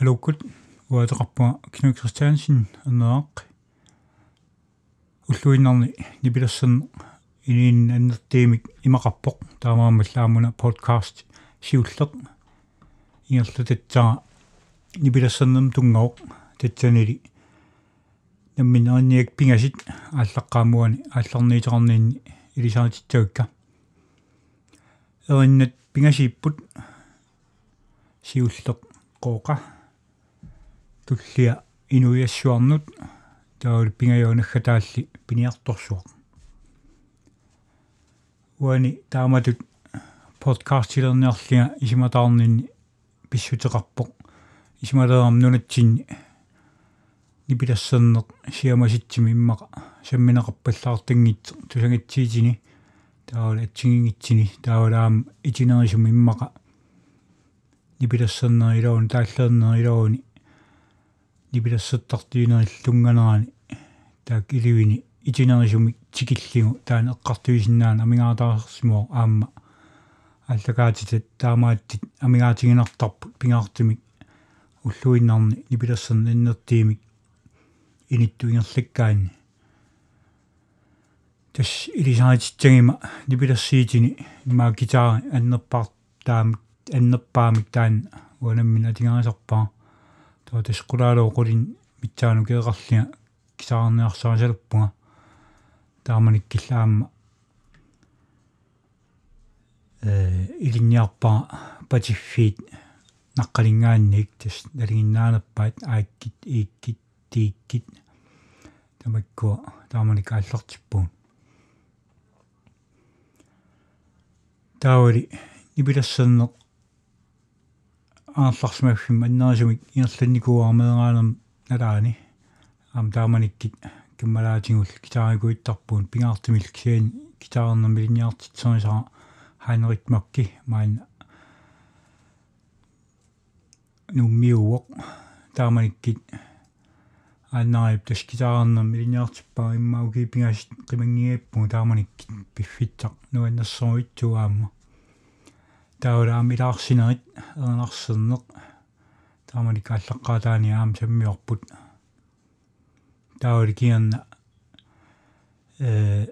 алуккут уатеқарпуа Кнут Кристиансен аннеақ уллуиннарни нипилассерн инин аннертиимик имақарпоқ таамаамаллаамуна подкаст сиуллеқ ингерлу татсаа нипилассернэм тунгауқ татсанили намминерниак пингасит ааллаққаамуани аалларниитерарниинни илисаатитсагакка эриннат пингасииппут сиуллеқ қооқа туллиа инуиассуарнут таул пингаяонаггатаалли пиниарторсуақ уани тааматут подкастилерниарлига исиматаарнинни писсутеқарпоқ исималерам нунатсинни нипилассернеқ сиамаситсими иммақа самминеқарпаллаартангитсо тусагатсиитини таавал атсигингитсини таавалаам итинерисум иммаqa нипилассернерилаун тааллернерилауни нипилассаттартиинерил тунганаани таак иливини итинерисуми тикиллигу. Таан эққартуисиннаан амигаатаарсимоо аама. Аллагаатитат таамааттит амигаатигинартарпут пингаартимик уллуиннарни нипилассерни иннертиимик инитту ингерлаккаани тас илисаатитсагима нипилассиитини имаа гитаари аннерпаар таам аннерпаамик таан уанаммин атигаасарпаа тоо тас кулаалоо qulin митсаану кеэқарлиа кисаарниарсаасалуппунга тааманиккиллаама э илинниарпаа патиффиит наққалингаанник тас налигиннаанерпаат ааккит ииккит тииккит. Тамакку тааманик ааллартиппуун таавали нипилассернеқ аалларсимаффим аннерисумик иерланникуармеераанерм налаани ам тааманиккит киммалаатингул китаарикуиттарпуун пингаартимил кисиан китаарнер милинниартитсерисара хайнерит макки маан нуммиуоқ тааманиккит аннарип тас китаарнер милинниартиппаа иммауки пингасит қимангиаппу тааманиккит пиффиттақ нуаннерсоруитсуаама таулаам илаарсинерит ернарсернеқ тааманик аллаққаатаани аам саммиорпут таули кианна э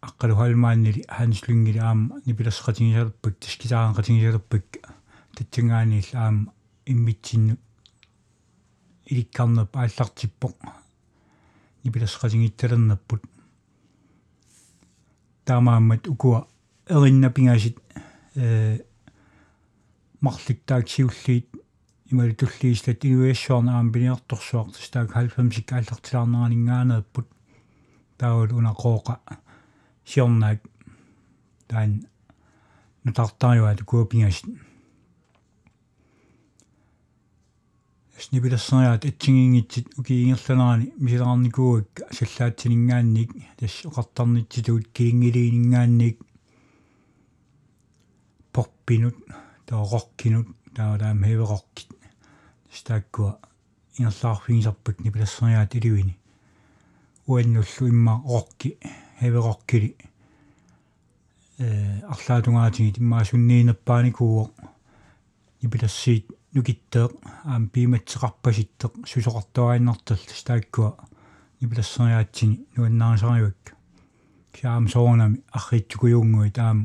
аққалу халмааннили ханслунгили аама нипиласқатингисалерпак тискитааанқатингисалерпак татсингаанил аама иммитсинну иликкарнерпа ааллартиппоқ нипиласқатингитталернаппут таамааммат укуа эриннапингасит э марликтааксиуллиит имали туллиислат инуиассуарна аам пиниарторсуартас таак 90 ааллартилаарнеранингаанааппут таавал унақооқа сиорнаак таан нутартариуа тукуапингасит снибилассериаат атсигингитсит укиингерланерани мисилаарникууакка саллаатсинингаанник тас оқартарнитситуут килингилиинингаанник порпинут таороркинут таалаам хевероркит стааккуа ингерлаарфигисарпут нипилассериаат иливини уаннуллу имма орки хевероркили э арлаатунгаатиги иммаасунниинерпааникууо нипилассиит нукиттеэ аам пиматсеқарпаситтеқ сусоқартуаиннартал стааккуа нипилассериаатсини нуаннаарисариуакка киаам соонами арриитсукуйунгуи таам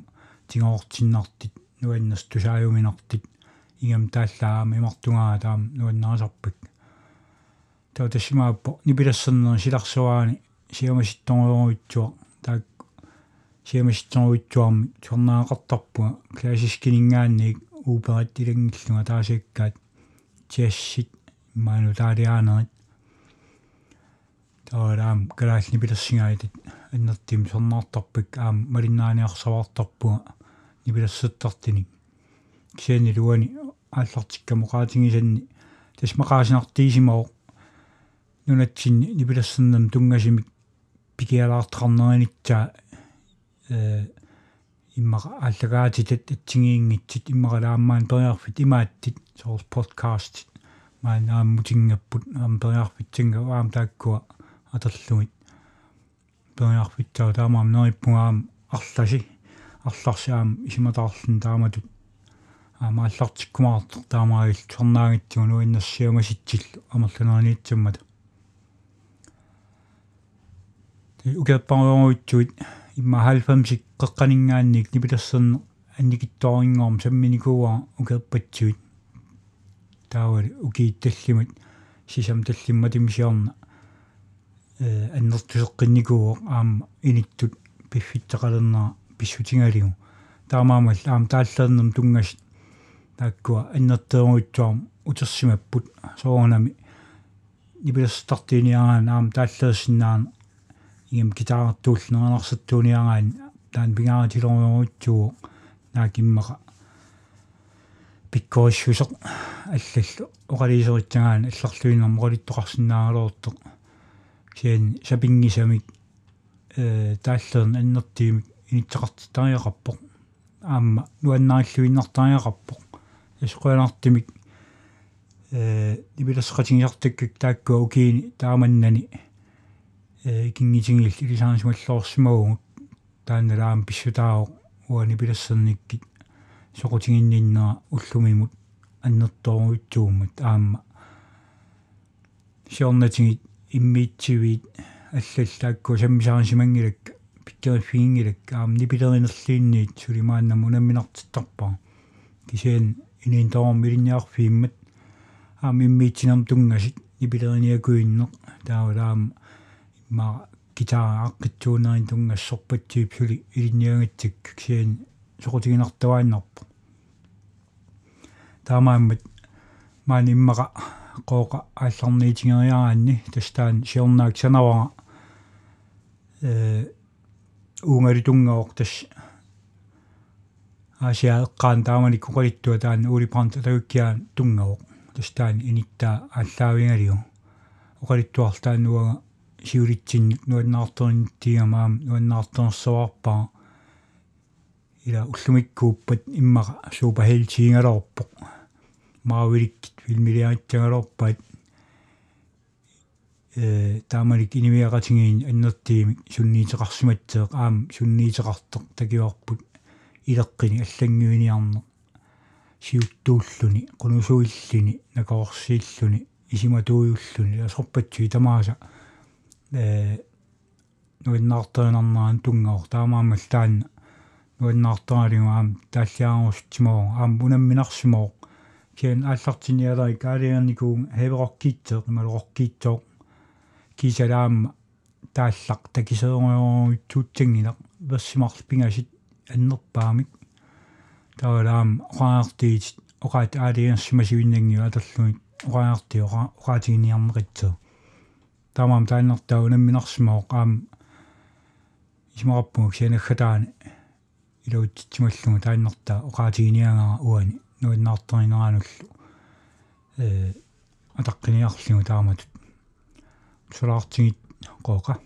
тингоортиннартит нуаннас тусааюминартит игам тааллаама имартунгаа таам нуаннаарисарпак таа тасимааппо нипилассернер силарсуаани сиамаситторуйуитсуа таак сиамаситторуйуитсуарми турнаақартарпуга классискинингаанник ууперат илангиллунга таасиккаат тиассит ману таалиаанерит таалаам галаални пилассингаатит аннертим сорнаартарпак аам малиннааниарсаваартарпуга нипилассуттартиник кисиани луани ааллартикка муqaатингисанни тасмақаасинартиисимао нунатсинни нипилассернам тунгасимик пикиалаартақарнеринитсаа э иммаqa аллагаатитат атсигиингитсит иммaqalaammaan периарфит имааттит соорс подкаст маан ааммутингаппут аам периарфитсинга аам тааккуа атерлугит периарфитсаа таамаам нериппугаам арласи арларсаам исиматаарлун тааматут аамааллартиккумаартор таамаагил чорнаагитсуну иннерсиамаситсиллу амерлунааниитсаммата ти укеаппаруйуутсуит имма 90 қеққанингаанник нипилерсерне анникиттоорингоорм самминикууа укеаппатсуит таавали укиитталлимат сисам таллимма тимсиорна э аннертусеққинникуу аама иниттут пиффиттеқалернаа писсутингалигу таамаамал аам тааллернэм тунгас тааккуа аннертеруитсуарм утерсимаппут соонами нибилэрстартиниараан аам тааллерсиннаана игем гитаартуулнернарсаттууниараан таан пингааратилоруутсуу наакиммаqa пиккоиссусеq аллаллу оқалисеритсагаан алларлуинерм оқалиттоқарсинаагалууртеқ сиан сапингисамик э тааллерн аннертиимик инитсеқартитариақарпоқ аама нуаннааллуиннартариақарпоқ исқуалартимик э нибиласқатингиартаккак тааккуа укиини тааманнани. Э кингитингил илисаарисмаллоорсимагугут таанналаам писсутаao уани пилассерниккит соқутингинниннера уллумимут аннерторуитсуумат аама сиорнатингит иммиитсивиит аллаллаакку саммисаарисимангилакка пиккериффигингилакка аам нипилеринерлиинниит сулимааннаму намминартиттарпаа кисиан инин тоорм илинниарфииммат аам иммиитсинерм тунгасит нипилериниакуиннеқ таавалаам имма гитара аққитсуунерин тунгассорпатсиип сули илинниагатсик кисиан соқутигинартуааннарпо таамааммат маани иммаqa qooqa аалларниитингериараанни тастаан сиорнаак санавара э уунгалитунгаоқ тас асиа эққаан таамани кукалиттуа таан улипаант тагуккиаан тунгаоқ тастаан иниттаа ааллаавингалиу оқалиттуарлааннуага сиулитсинник нуаннаарторнитигамаам нуаннаарторнерсаварпаа ила уллумиккууппат иммаqa суупахелтиингалорпоқ маавиликкит филмилиаатсагалорпаат э таамалик инимиақатингиин аннертиимик сунниитеқарсиматсеэқ аам сунниитеқартеқ такиуарпут илеққини аллангуиниарне сиуттууллуни qunusуиллини накорсииллуни исиматууйуллуни асорпатсуи тамааса. Э нуиннаартаанарнаан тунгаор таамаамал таанна нуиннаартаалингу аам тааллиаарусутсимоо аам унамминарсимоо киан ааллартиниалари каалиарникуун хевероккиитсеэ ималороккиитсоо кисалаама тааллақ такисееруйуутсангинақ версимарлпингасит аннерпаамик. Таалаам оqaartiit оqaat аалиерсимасивиннангиу атерлуит оqaarti оqaатигиниарнеқитсеэ таамаам тааннертаа унамминарсимоо qaam исмараппуг сианаггатаани илуутсималлугу тааннертаа оqaатигиниангара уани. Нуиннаартеринерануллу э атаққиниарлугу тааматут 추락증이 거가?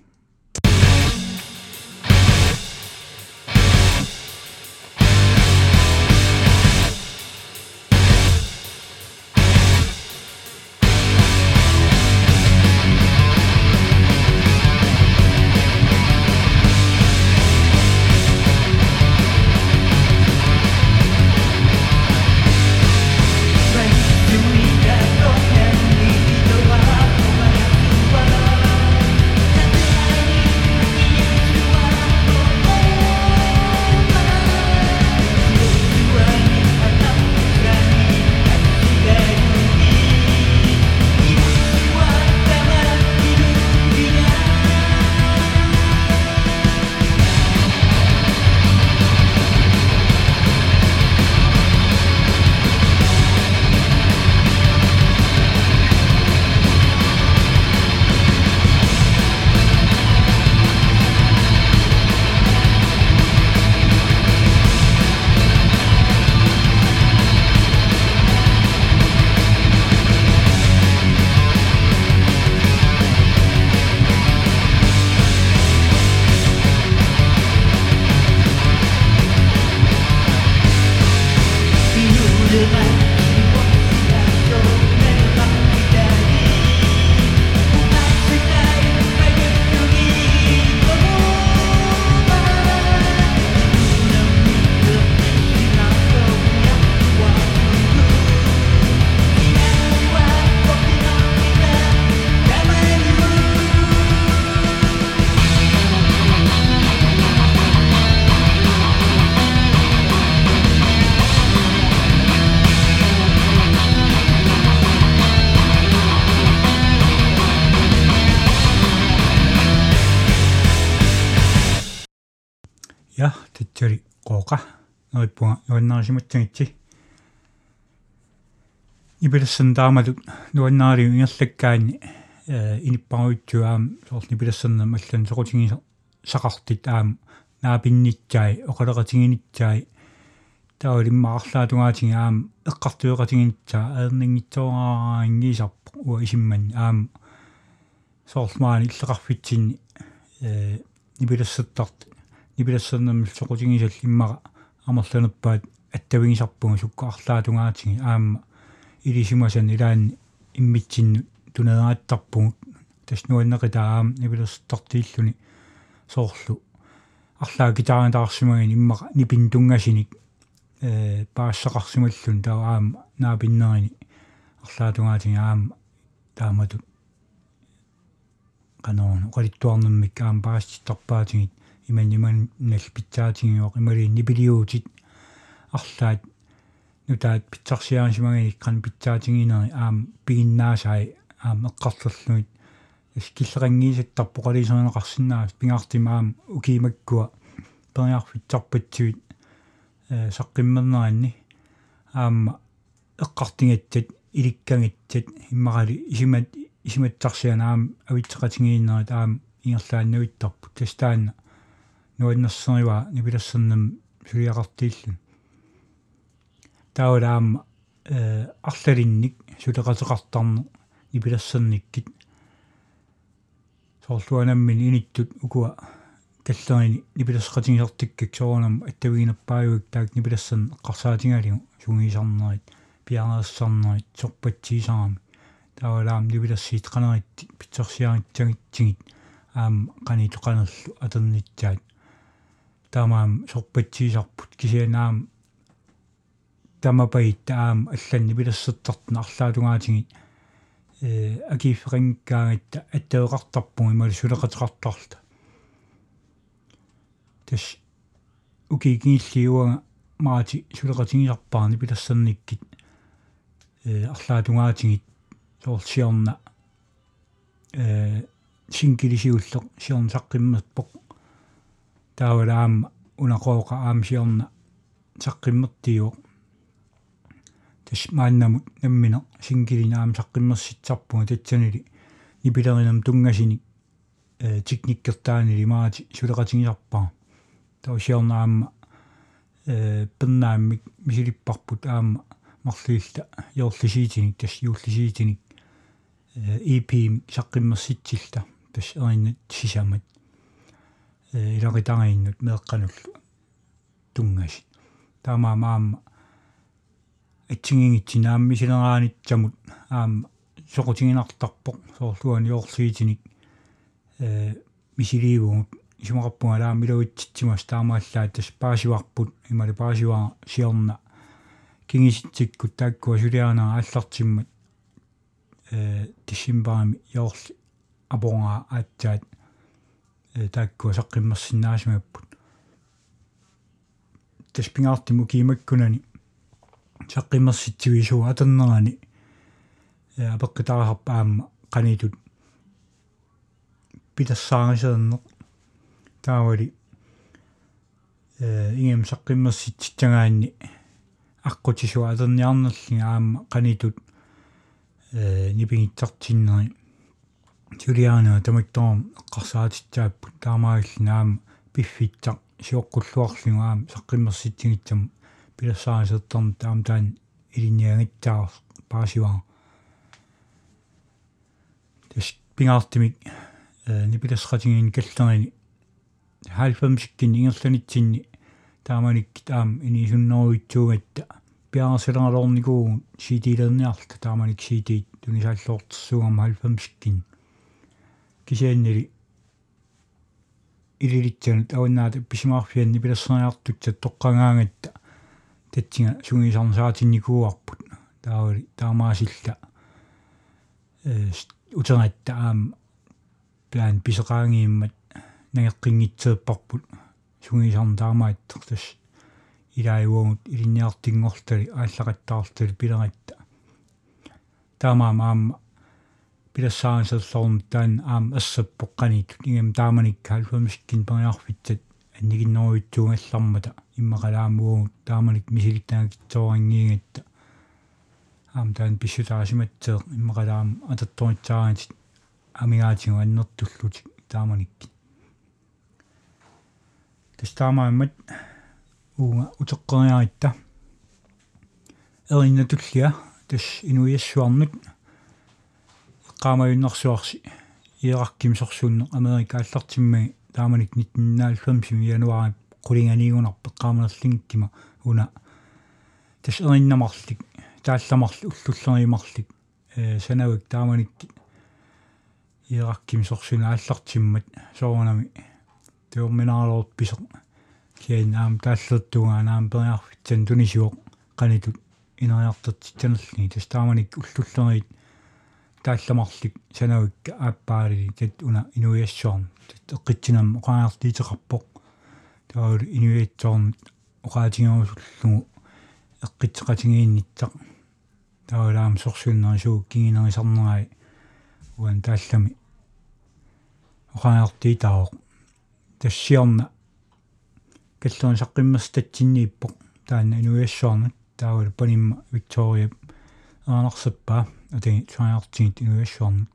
Нериппунга нуаннарисиматсагитси ибилассан таамалут нуаннаари ингерлаккаани э иниппаруитсуаам соорни пилассерна маллан сокутиги сақартит аам наапиннитсаи оқалеқатигинитсаи таулиммаарлаатунгаатиги аам эққартуеқатигинитсаа аернингитсоораа ингисарпо уа исимман аам соорлмаани иллеқарфитсинни э нипилассаттарт нипилассернаммил сокутигисал иммара амерланерпаат аттавигисарпуга суккаарлаатунгаатиги аама илисимасан илаан иммитсинну тунерааттарпугут таснуаннеқитараам нипилерстартииллуни соорлу. Арлаа гитаарнатаарсимагин иммаqa нипин тунгасиник э паассақарсималлун тараам наапиннерини арлаатунгаатиги аам тааматут канаон оқалиттуарнэрмик аам паасситтарпаатигит иман иман нал питсаатигиоқ имали нипилиуутит арлаат нутаат питсарсиаарисимагини иккан питсаатигинери аам пигиннаасай аам эққарлерлуит скиллерангиисаттарпо қалисернеқарсинаа пингаартимаам укиимаккуа периарфитсарпатсуит э саққиммернеранни аама эққартингатсат иликкангатсат. Иммарали исимат исиматсарсианаам авитсеқатингииннерит аам ингерлааннавиттарпу тастаанна нуаннерсерива нипилассернам сулиақартииллун таулаама э арлалинник сулеқатеқартарне ипилассерниккит соорлуанаммин иниттут укуа каллерини нипилассеқатингисартиккак соорнам аттавигинерпааюик таак нипилассан эққарсаатингалигу сунгисарнерит пианериссарнерит сорпатсиисарами таулаам нипилассиит қанерит питсерсиаритсагитсигит аам қани тоқанерлу атернитсаат таамаам сорпатсиисарпут кисианаам тамапаит таам аллан нипилассертартна арлаатунгаатигит э акифферингкаагатта аттеэқартарпуг имали сулеқатеқартарта тас укигииллиуага маати сулеқатигисарпаарни пилассерниккит э арлаатунгаатигит соорсиорна. Э сингилисиуллеқ сиорн саққиммерпоқ таавалаама унақооқа аам сиорна саққиммертиуоқ тас мааннамут наммина сингилинаам саққиммерситсарпуга татсанили нипилеринам тунгасини э техниккертаанили маати сулеқатигисарпаа таусиорнаама э пеннааммик мисилиппарпут аама марлиилта йоорлисиитиник тас юуллисиитиник э EP саққиммерситсилта тас эриннат сисамат иларитарииннут меэққануллу тунгаси таамаа маама атсигингитсинаамми силераанитсамут аама соқутигинартарпоқ соорлуани йоорлиитиник э мисиливугут исумақарпунга лаа милуитситсимас таамааллаа тас паасиварпут имали паасиваа сиорна кингиситсиккут тааккуа сулиаанаа ааллартиммат э дисимбарами йоорли апонгаа аатсаат э тааккуа саққиммерсинаасимаппут тас пингаартиму киимаккунани саққиммерситсивисуа атернерани э апеққитарахарпа аама қанитут питассаарисернеқ таавали. Э ингем саққиммерситситсагаанни аққутисуа атерниарнерлин аама қанитут э нипингитсартиннери тулиаана таматтоом эққарсаатитсааппут таамаагиллин аама пиффитсақ сиоққуллуарлугу аама саққиммерситсигитсам пилассаарисертарн таам таан илиниагитсаар паасиваа тэс пингаартимик э нипилассратигин каллерини 90-кин ингерланитсинни тааманик таам инисуннеруитсуугатта пиарселералорникуу ситилерниарта тааманик ситиит тунисааллоортэрсугама 90-кин кисианнили илилитсанут аунаата писимаарфианни пилассериартутсат тоққангаангатта татсинга сугисарнсаатинникууарпут таавали таамаасилла э утернатта аам план писеқаангииммат нагеққингитсеэппарпут сугисарн таамааттертас илааюугут илинниартингортали ааллақаттаартали пилератта таамаа маама пилассаансерлорум таан аам ассаппоққанитут ингам тааманик 90-кин периарфитсат аннигиннеруитсуунгаллармата иммакалаамугу тааманик мисигиттаагитсоорингиингатта аам таан писсутарасиматсеэ иммакалаам ататторитсааратит амигаатигу аннертуллутик тааманикки тастаамааммат уунга утеққериаритта эриннатуллиа тас инуиассуарнут qaamajunnersuarsi иераркимсорсуунне америка аллартиммаги тааманик 1995 януари qulинганиигунарпе qaamanerlingkima уна. Тас эриннамарлик таалламарлу уллуллеримарлик э санавик тааманикки иераркимсорсуна аллартиммат соорнами теорминаалорт писеқ киан аам тааллертугаа наам периарфитсан тунисуоқ qanitut инериартертитсанерлни тас тааманик уллуллерит таалламарлик санавикка ааппаалили тат уна инуиассуарн тат эққитсинам оқаартиитеқарпоқ таавал инуиатсуарнут оқаатингерусуллугу эққитсеқатингиинниттақ таавалаам сорсууннерисуу кингинерисарнерай уан тааллами оқаартиитаоқ тассиорна каллерни саққиммерс татсиннииппоқ таана инуиассуарнут таавал панимма виктория аанарсаппаа the child generation.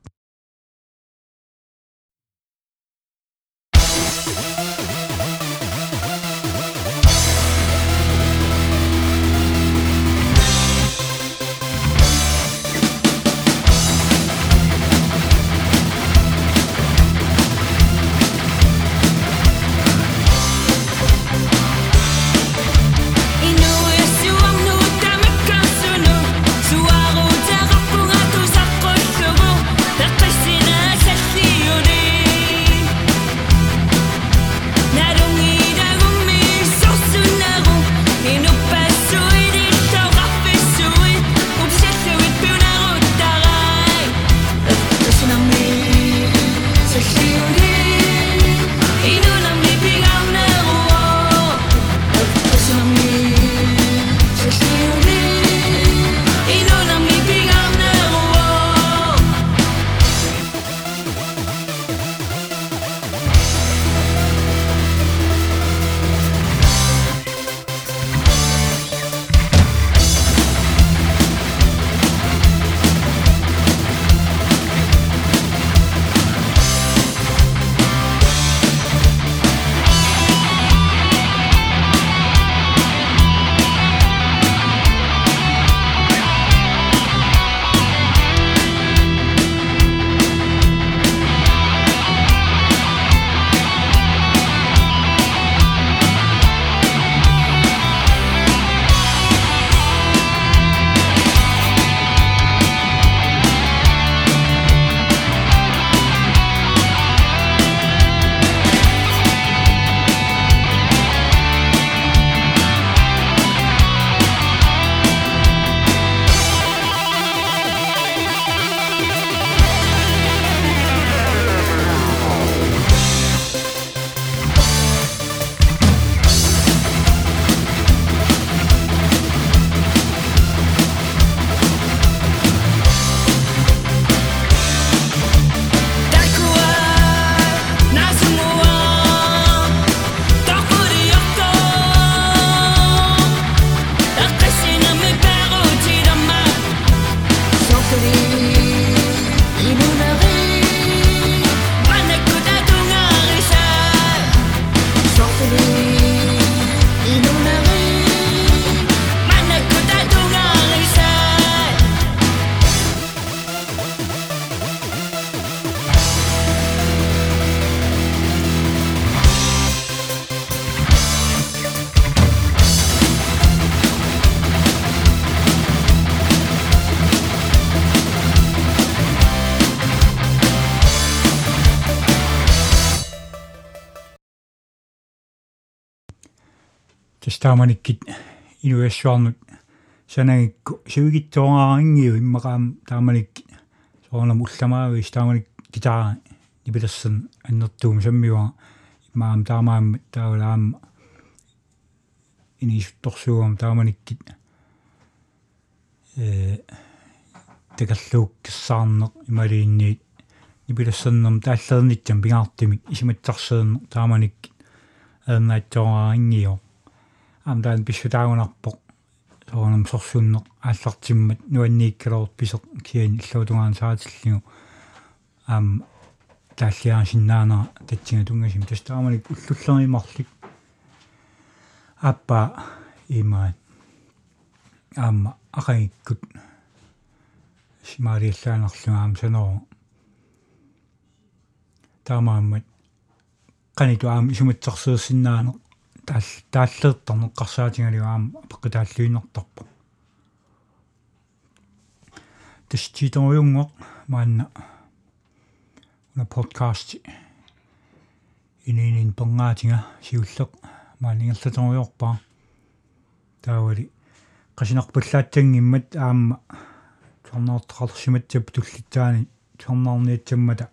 Тастааманиккит инуассуарнут санагикку сивигитсоораарингиу иммақаам тааманикки соорнам улламаави тааманик гитара нипилерсэн аннертуум саммиуа имаам таамаам таавалаам инисутторсуам тааманиккит э текаллуук киссаарнеқ ималиинниит нипилерсэрнэрм тааллернитсам пингаартимик исиматсарсеэрнеқ тааманикки аернаатсооraangiu аам таан писсутаагунарпоq соонам сорсуннеq ааллартиммат нуаннииккалорут писеq киани иллуутунгаан саатиллигу аам тааллиарсиннаана татсинга тунгасим тастааманик уллуллеримарлик аппа имаат аама акаиккут симариаллаанерлуга аам саноо таамааммат каниту аам исуматсарсеерсиннаане таал тааллеэртарнеққарсаатингалиу аам пеққитааллуиннэртарпо теститорюнгоқ маанна уна подкаст ининин пенгаатинга сиуллеқ маанingерлаторюорпаа таавали qasinerpallaatsanngimmat aamma tornaartaqarsimатсап туллитсаани tornaarniatsammata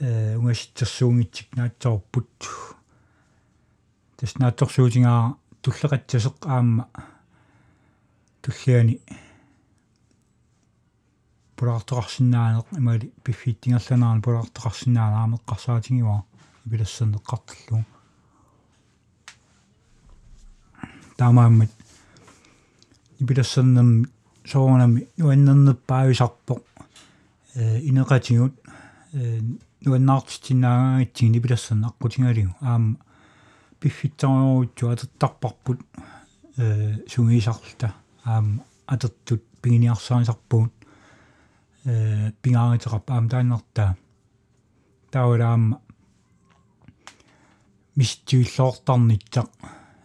э унгаситсерсуунгитсик наатсорпут тас наатсорсуутингаа туллекатсасеқ аама туллиани пулаартоқарсинаанеқ имали пиффиттингерланаан пулаартоқарсинаана аамеққарсаатингива ипилассанеққартиллу таамааммат ипилассаннам соонами нуаннернеппаависарпоқ э инеқатигут э нуаннаартитинаагаагатсигни ипилассан аққутингалигу аама пиффитсаруутсу атертарпарпут э сунгисарлта. Аама атертут пигиниарсаанисарпуут э пингааритеқарп аама тааннертаа таураама мистуиллоортарнитсақ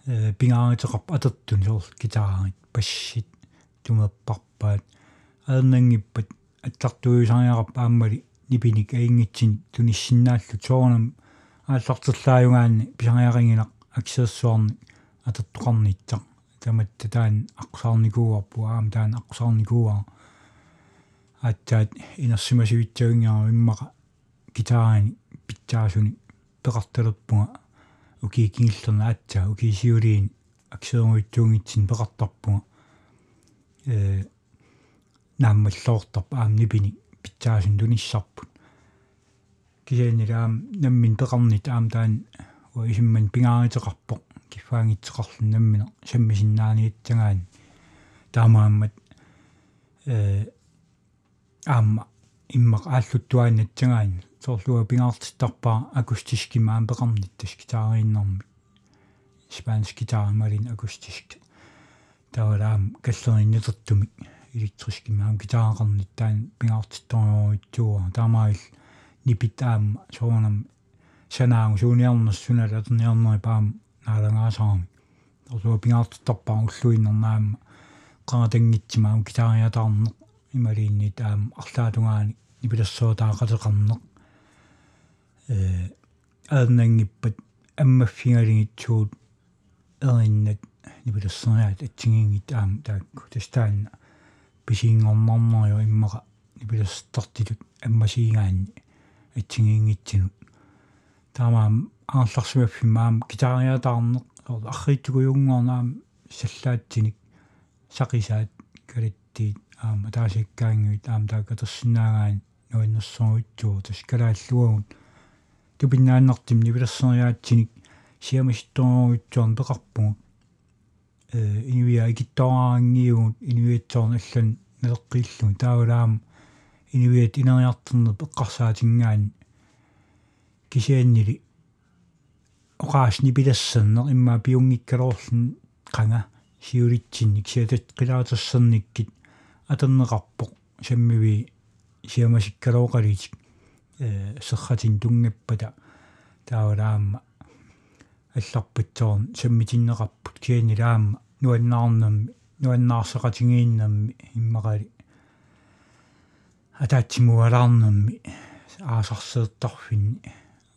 э пингааритеқарп атертун соор гитаарит пассит тумеппарпаат аернангиппат аттартуисариарап ааммали нипиник аингитсин туниссиннааллу соорнам ааллартерлааюгаани писариарингилақ аксессуарни атертоқарнитсақ таматта таан аққусаарникууарпу аам таан аққусаарникууар ааттаат инерсимасивитсагингаару иммақа гитаарани питсаасуни пеқарталерпунга укиикингиллерна аатса укисиулиин аксерунгуитсуунгитсин пеқартарпунга э нааммаллоортарп аам нипини питсаасун туниссарпут кисианилаам наммин пеқарнит аам таан уа исимман пингааритеқарпоқ киффаангитсеқарлун наммина саммисиннааниитсагаан таамааммат э аама иммақ ааллуттуааннатсагаан соорлуа пингаартиттарпаа акустискима аам пеқарнит тас гитаарииннэрми спаниш гитаар малин акустиск таалаам каллериннитертумик электрискимаам гитаарqarnit таан пингаартитторюитсуа таамаил нипитаам соонам санаангу сууниарнерс сунала атерниарнери паам наалагаасаарми орсуа пингаартиттарпаа уллуиннернаама гитаариатаарнеқ ималиинни таам арлаатунгаани нипилассоо таақатеқарнеқ э аернангиппат аммаффингалигитсуут эриннат нипилассериаат атсигингит аам таакку тастаанна писиингорнарнарио иммаqa нипилассертартилут аммасиингаанни атсигингитсинут таамаам аарларсимаффимаам гитаариатаарнеқ аррииттугуйунгорнаам саллаатсиник сақисаат калиттиит аама таасиккаангуит аама таакатерсинаагаан нуиннерсоруитсуу таскалааллуагут тупиннааннартим нивилассериаатсиник сиамаситторуитсуарн пеқарпугут э инивиа икиттораангиугут инивиатсоорн аллан налеққииллу таавалаам инивиат инериартерне пеққарсаатингаан кисианнили оқаасни пилассаннер имма пиунгиккалоорлун қанга сиулитсинник сиатат қилаатерсерниккит атернеқарпоқ саммиви сиамасиккалооқалитик э серхатин тунгаппата таавалаама алларпатсоорн саммитиннеқарпут кианилаама нуаннаарнамми нуаннаарсеқатингииннамми иммақали атаатсимуалаарнамми аасарсеэртарфинни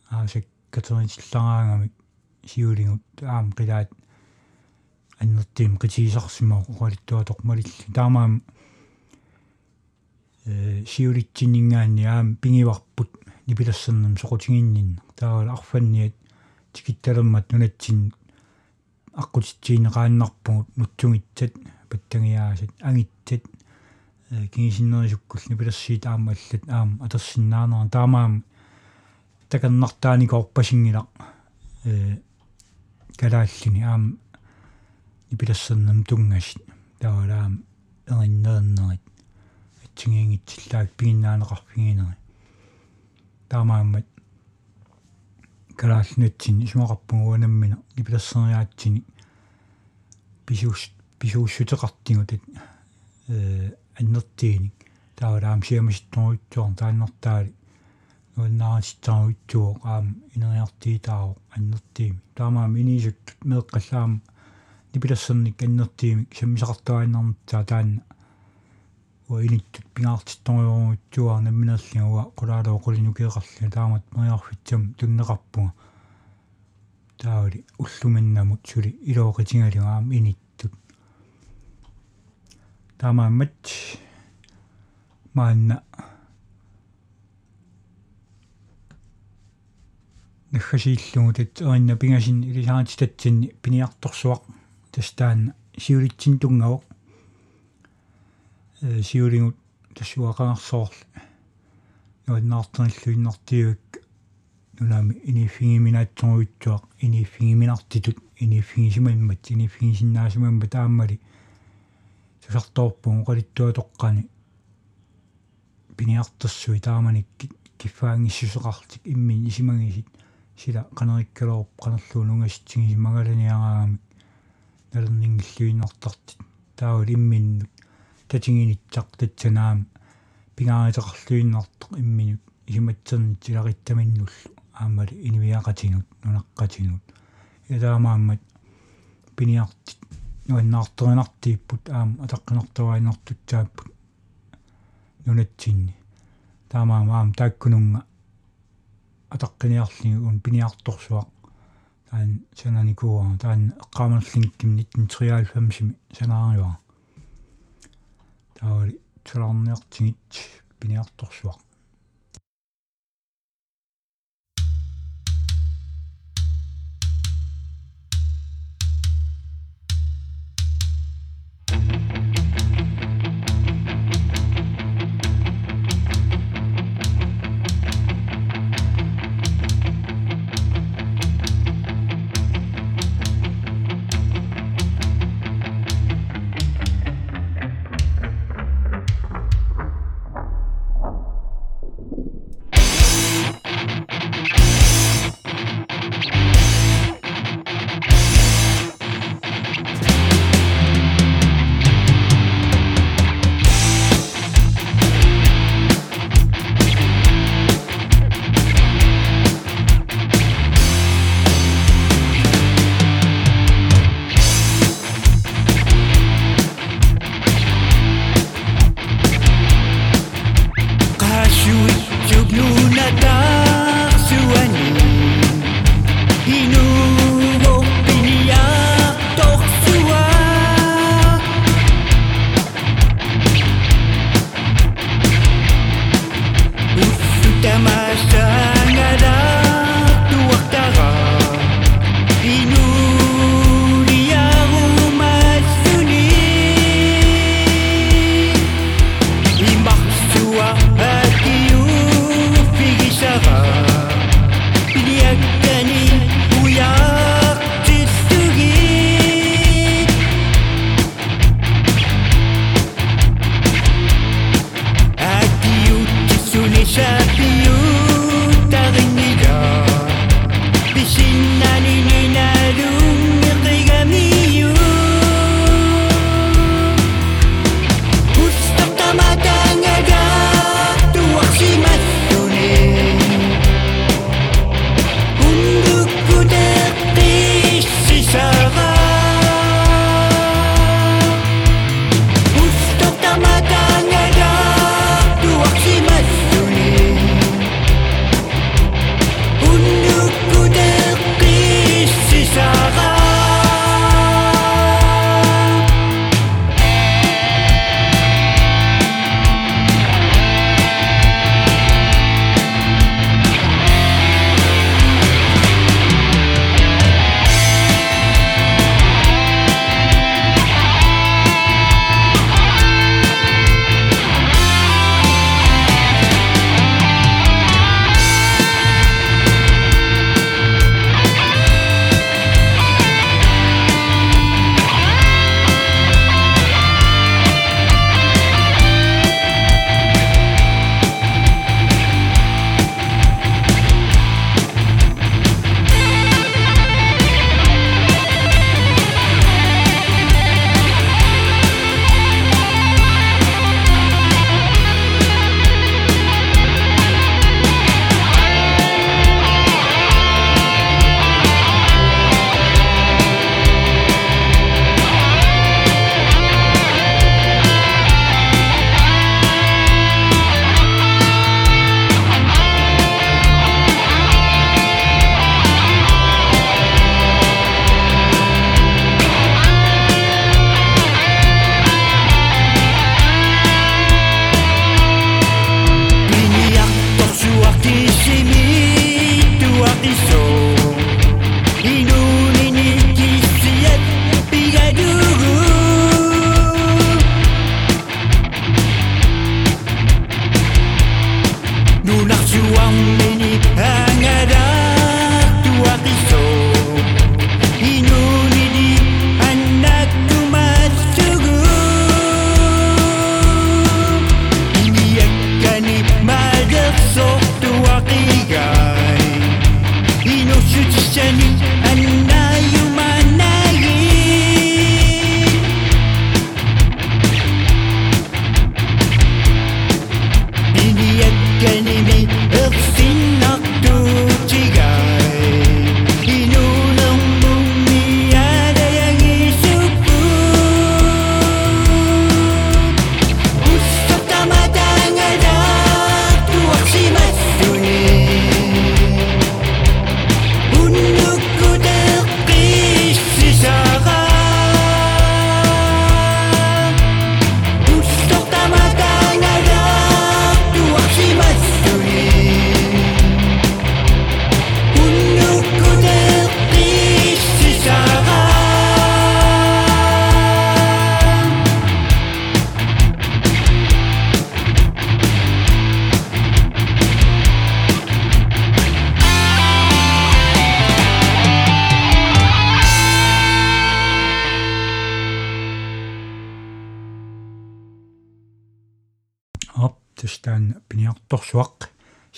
аасак катернитиллараангамик сиулингут аам қилаат аннертиим қитисарсимаа оқалиттуа тоқмалилли таамаам э сиулитсинингаанни аам пингиварпут нипилассернам соқутингиннин таавал арфанниат тикитталермат нунатсин аққутитсиинеқааннарпугут нутсугитсат паттагиаасат агитсат э кингисиннерисуккул нипилассиит аама аллат аама атерсиннаанера таамаам таканнартааникоорпасингилақ э калааллини аама ипилассернам тунгасит таалаам эриннернерит атсигингитсиллаак пигиннаанеқарфигинери таамааммат калааллинатсин исмақарпугуанаммина ипилассериаатсини писуус писууссутеқартигутат э аннертииник таалаам сиамаситторуйттуор тааннэртаали нуаннаариситсаруйттуо аам инериартиитааро аннертиими таамаам инисуттут меэққаллаама нипилассерник аннертиими саммисақартуааннарнтаа таанна уа иниттут пингаартитторюорутсуа намминерлигуа кулаалоо кулинукеэқарлу таамат мериарфитсам туннеқарпуга таали уллуманнамут сули илооқитингалугаам иниттут таамааммат маанна нахасииллугу тат эринна пингасин илисаати татсинни пиниарторсуақ тастаан сиулитсин тунгавоқ э сиулингут тассуақарсоорл нуаннаартэрниллуиннартиуик нунами иниффигиминаатсоруитсуақ иниффигиминартитут иниффигисимаммат иниффигисиннаасимамма тааммали тусарторпугу қалиттуатоққани пиниартерсуи тааманиккит киффаангиссусеқартик иммин исимагисит сила канериккалооп канерлуунунгаситсиги магаланиагаами налернингиллуиннартартит таавал имминнут. Татингинитсақ татсанаам пингааритеқарлуиннартоқ имминут. Исиматсернит силариттаминнуллу аамали инивиақатинут нунаққатинут. Илаамааммат пиниартит нуаннаартеринартииппут аама атаққинартуаинартутсааппут нунатсинни таамаамаам тааккунунга атаққиниарлигун пиниарторсуақ таан сананикуа таан эққаамерлингким 1993 санаариуа таали туларниартигит пиниарторсуақ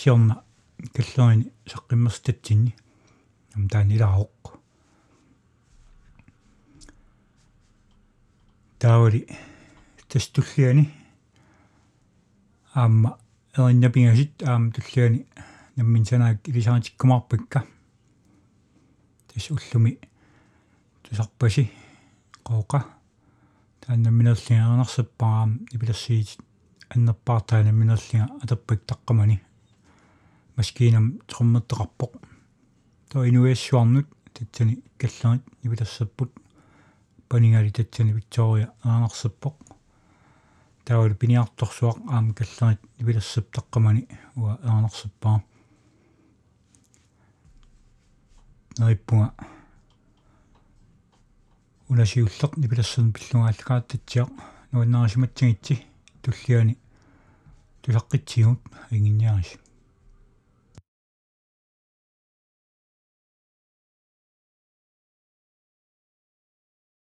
сиорна каллерини саққиммерстатсинни ам таанилароқ таавали тастуллиани аама эриннапингасит аама туллиани наммин санаак илисаатиккумарпакка тас уллуми тусарпаси қооқа тааннамминерлингаарнарсаппараам ипилассиит аннерпаартаана минерлинга атаппак таққамани маскинам торматтеқарпоқ то инуиассуарнут татсани каллерит ипилассаппут панингали татсани виктория аанерсаппоқ. Таавал пиниарторсуақ аама каллерит ипилассап таққамани уа аанерсаппаа наиппунга. Унасиуллеқ нипилассун пиллунгааллакаат татсиақ нуаннаарисиматсигитси туллиани. Тусаққитсигут ингинниарис